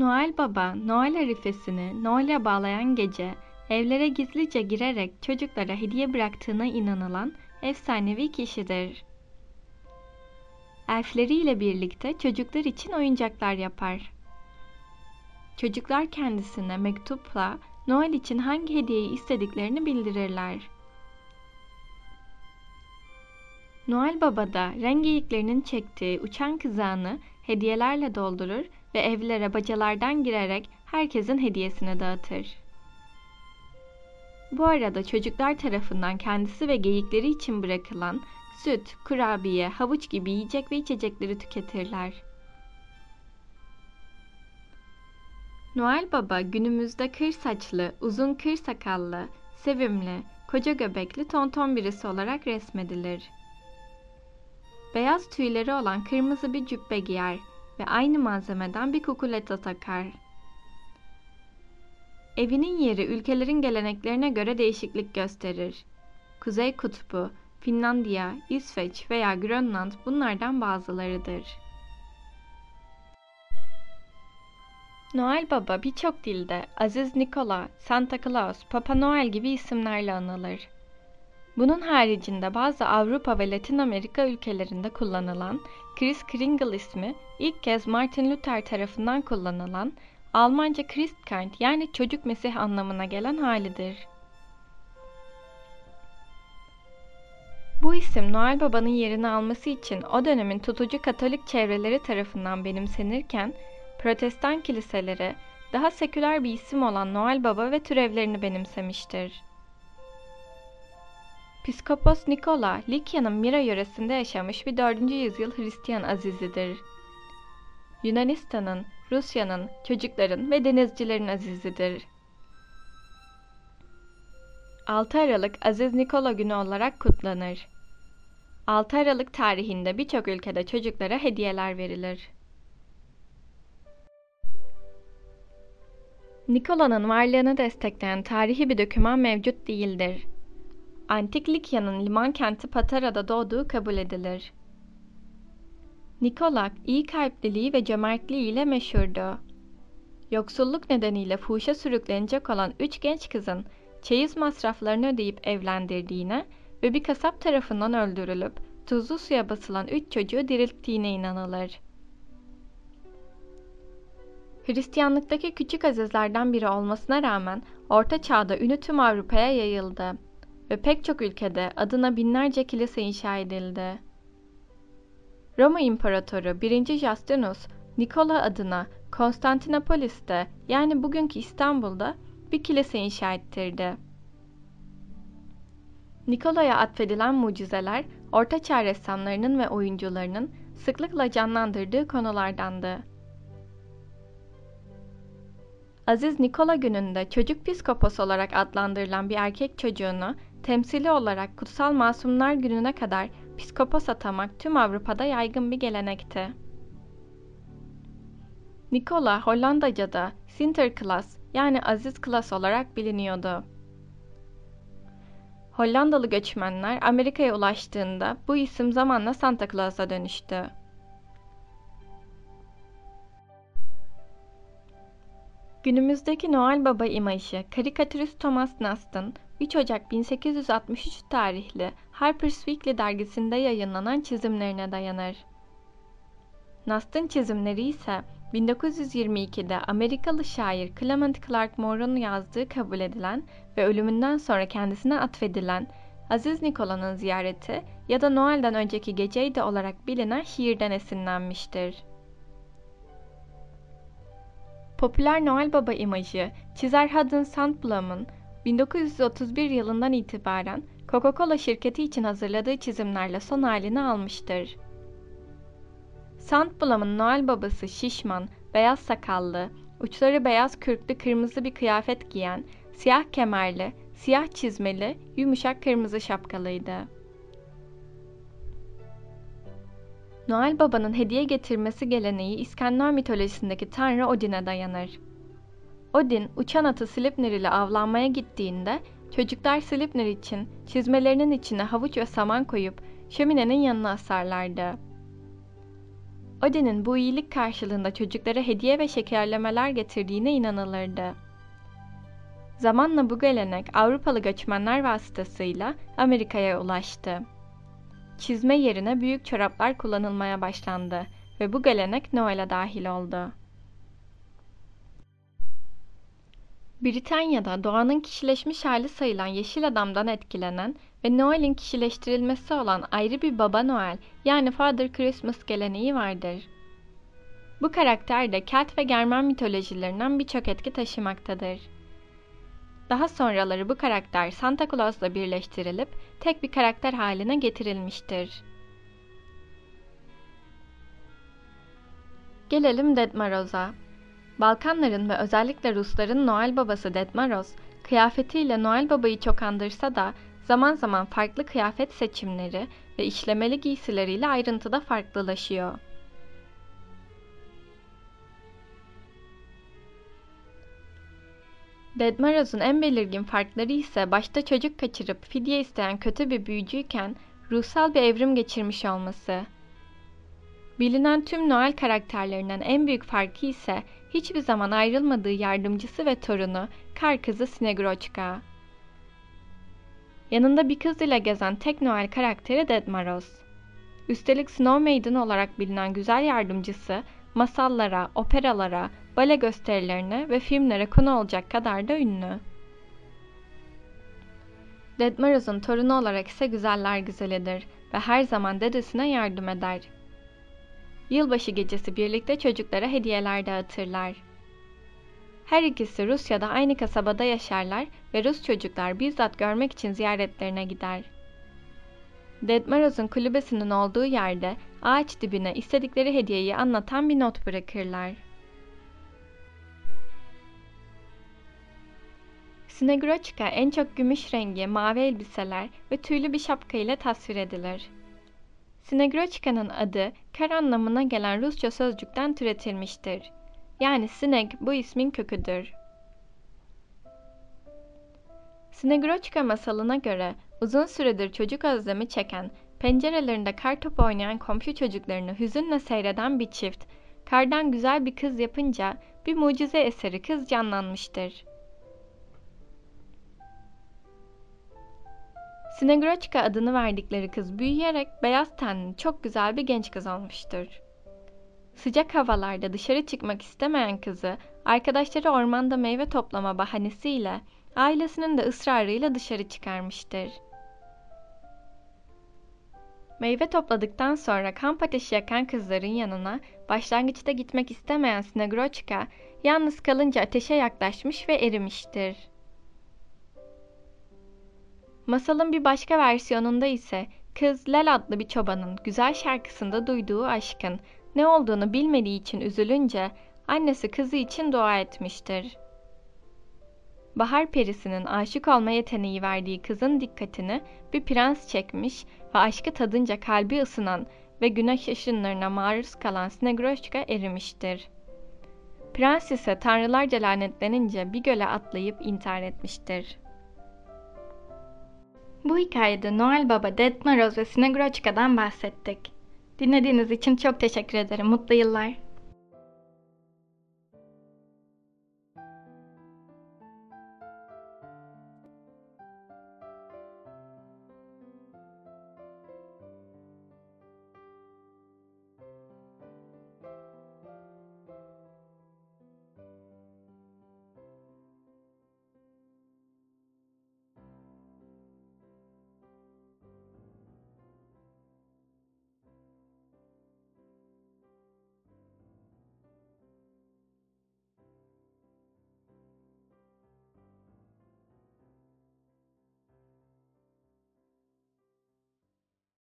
Noel Baba, Noel arifesini Noel'e bağlayan gece evlere gizlice girerek çocuklara hediye bıraktığına inanılan efsanevi kişidir. Elfleriyle birlikte çocuklar için oyuncaklar yapar. Çocuklar kendisine mektupla Noel için hangi hediyeyi istediklerini bildirirler. Noel Baba da rengeyiklerinin çektiği uçan kızağını hediyelerle doldurur ve evlere bacalardan girerek herkesin hediyesini dağıtır. Bu arada çocuklar tarafından kendisi ve geyikleri için bırakılan süt, kurabiye, havuç gibi yiyecek ve içecekleri tüketirler. Noel Baba günümüzde kır saçlı, uzun kır sakallı, sevimli, koca göbekli tonton birisi olarak resmedilir. Beyaz tüyleri olan kırmızı bir cübbe giyer ve aynı malzemeden bir kukuleta takar. Evinin yeri ülkelerin geleneklerine göre değişiklik gösterir. Kuzey Kutbu, Finlandiya, İsveç veya Grönland bunlardan bazılarıdır. Noel Baba birçok dilde Aziz Nikola, Santa Claus, Papa Noel gibi isimlerle anılır. Bunun haricinde bazı Avrupa ve Latin Amerika ülkelerinde kullanılan Chris Kringle ismi ilk kez Martin Luther tarafından kullanılan Almanca Christkind yani çocuk mesih anlamına gelen halidir. Bu isim Noel Baba'nın yerini alması için o dönemin tutucu Katolik çevreleri tarafından benimsenirken Protestan kiliseleri daha seküler bir isim olan Noel Baba ve türevlerini benimsemiştir. Piskopos Nikola, Likya'nın Mira yöresinde yaşamış bir 4. yüzyıl Hristiyan azizidir. Yunanistan'ın, Rusya'nın, çocukların ve denizcilerin azizidir. 6 Aralık Aziz Nikola Günü olarak kutlanır. 6 Aralık tarihinde birçok ülkede çocuklara hediyeler verilir. Nikola'nın varlığını destekleyen tarihi bir doküman mevcut değildir. Antik Likya'nın liman kenti Patara'da doğduğu kabul edilir. Nikola iyi kalpliliği ve cömertliği ile meşhurdu. Yoksulluk nedeniyle fuhuşa sürüklenecek olan üç genç kızın çeyiz masraflarını ödeyip evlendirdiğine ve bir kasap tarafından öldürülüp tuzlu suya basılan üç çocuğu dirilttiğine inanılır. Hristiyanlıktaki küçük azizlerden biri olmasına rağmen Orta Çağ'da ünü tüm Avrupa'ya yayıldı ve pek çok ülkede adına binlerce kilise inşa edildi. Roma İmparatoru 1. Justinus, Nikola adına Konstantinopolis'te yani bugünkü İstanbul'da bir kilise inşa ettirdi. Nikola'ya atfedilen mucizeler, Orta Çağ ressamlarının ve oyuncularının sıklıkla canlandırdığı konulardandı. Aziz Nikola gününde çocuk piskopos olarak adlandırılan bir erkek çocuğunu temsili olarak Kutsal Masumlar Günü'ne kadar piskopos atamak tüm Avrupa'da yaygın bir gelenekti. Nikola Hollandaca'da Sinterklaas yani Aziz Klas olarak biliniyordu. Hollandalı göçmenler Amerika'ya ulaştığında bu isim zamanla Santa Claus'a dönüştü. Günümüzdeki Noel Baba imajı karikatürist Thomas Nast'ın 3 Ocak 1863 tarihli Harper's Weekly dergisinde yayınlanan çizimlerine dayanır. Nast'ın çizimleri ise 1922'de Amerikalı şair Clement Clark Moore'un yazdığı kabul edilen ve ölümünden sonra kendisine atfedilen Aziz Nikola'nın ziyareti ya da Noel'den önceki geceydi olarak bilinen şiirden esinlenmiştir. Popüler Noel Baba imajı çizer Hudson Sandblom'un 1931 yılından itibaren Coca-Cola şirketi için hazırladığı çizimlerle son halini almıştır. Sandblom'un Noel babası şişman, beyaz sakallı, uçları beyaz kürklü kırmızı bir kıyafet giyen, siyah kemerli, siyah çizmeli, yumuşak kırmızı şapkalıydı. Noel Baba'nın hediye getirmesi geleneği İskandinav mitolojisindeki tanrı Odin'e dayanır. Odin, uçan atı Sleipnir ile avlanmaya gittiğinde çocuklar Sleipnir için çizmelerinin içine havuç ve saman koyup şöminenin yanına asarlardı. Odin'in bu iyilik karşılığında çocuklara hediye ve şekerlemeler getirdiğine inanılırdı. Zamanla bu gelenek Avrupalı göçmenler vasıtasıyla Amerika'ya ulaştı. Çizme yerine büyük çoraplar kullanılmaya başlandı ve bu gelenek Noel'e dahil oldu. Britanya'da doğanın kişileşmiş hali sayılan Yeşil Adam'dan etkilenen ve Noel'in kişileştirilmesi olan ayrı bir Baba Noel yani Father Christmas geleneği vardır. Bu karakter de Kelt ve Germen mitolojilerinden birçok etki taşımaktadır. Daha sonraları bu karakter Santa Claus'la birleştirilip tek bir karakter haline getirilmiştir. Gelelim Dedmaroz'a. Balkanların ve özellikle Rusların Noel babası Dedmaroz, kıyafetiyle Noel babayı çok andırsa da zaman zaman farklı kıyafet seçimleri ve işlemeli giysileriyle ayrıntıda farklılaşıyor. Dedmaroz'un en belirgin farkları ise başta çocuk kaçırıp fidye isteyen kötü bir büyücüyken ruhsal bir evrim geçirmiş olması. Bilinen tüm Noel karakterlerinden en büyük farkı ise hiçbir zaman ayrılmadığı yardımcısı ve torunu kar kızı Snegroçka. Yanında bir kız gezen tek Noel karakteri Dedmaroz. Üstelik Snow Maiden olarak bilinen güzel yardımcısı masallara, operalara, bale gösterilerine ve filmlere konu olacak kadar da ünlü. Dedmaroz'un torunu olarak ise güzeller güzelidir ve her zaman dedesine yardım eder. Yılbaşı gecesi birlikte çocuklara hediyeler dağıtırlar. Her ikisi Rusya'da aynı kasabada yaşarlar ve Rus çocuklar bizzat görmek için ziyaretlerine gider. Dedmaroz'un kulübesinin olduğu yerde ağaç dibine istedikleri hediyeyi anlatan bir not bırakırlar. Snegroçka en çok gümüş rengi, mavi elbiseler ve tüylü bir şapka ile tasvir edilir. Snegroçka'nın adı kar anlamına gelen Rusça sözcükten türetilmiştir. Yani sinek bu ismin köküdür. Snegroçka masalına göre uzun süredir çocuk özlemi çeken, pencerelerinde kar topu oynayan komşu çocuklarını hüzünle seyreden bir çift, kardan güzel bir kız yapınca bir mucize eseri kız canlanmıştır. Snegroçka adını verdikleri kız büyüyerek beyaz tenli çok güzel bir genç kız olmuştur. Sıcak havalarda dışarı çıkmak istemeyen kızı arkadaşları ormanda meyve toplama bahanesiyle ailesinin de ısrarıyla dışarı çıkarmıştır. Meyve topladıktan sonra kamp ateşi yakan kızların yanına başlangıçta gitmek istemeyen Snegroçka yalnız kalınca ateşe yaklaşmış ve erimiştir. Masalın bir başka versiyonunda ise kız Lel adlı bir çobanın güzel şarkısında duyduğu aşkın ne olduğunu bilmediği için üzülünce annesi kızı için dua etmiştir. Bahar perisinin aşık olma yeteneği verdiği kızın dikkatini bir prens çekmiş ve aşkı tadınca kalbi ısınan ve güneş ışınlarına maruz kalan Snegroşka erimiştir. Prens ise tanrılarca lanetlenince bir göle atlayıp intihar etmiştir. Bu hikayede Noel Baba, Dead Maroz ve Snegroçka'dan bahsettik. Dinlediğiniz için çok teşekkür ederim. Mutlu yıllar.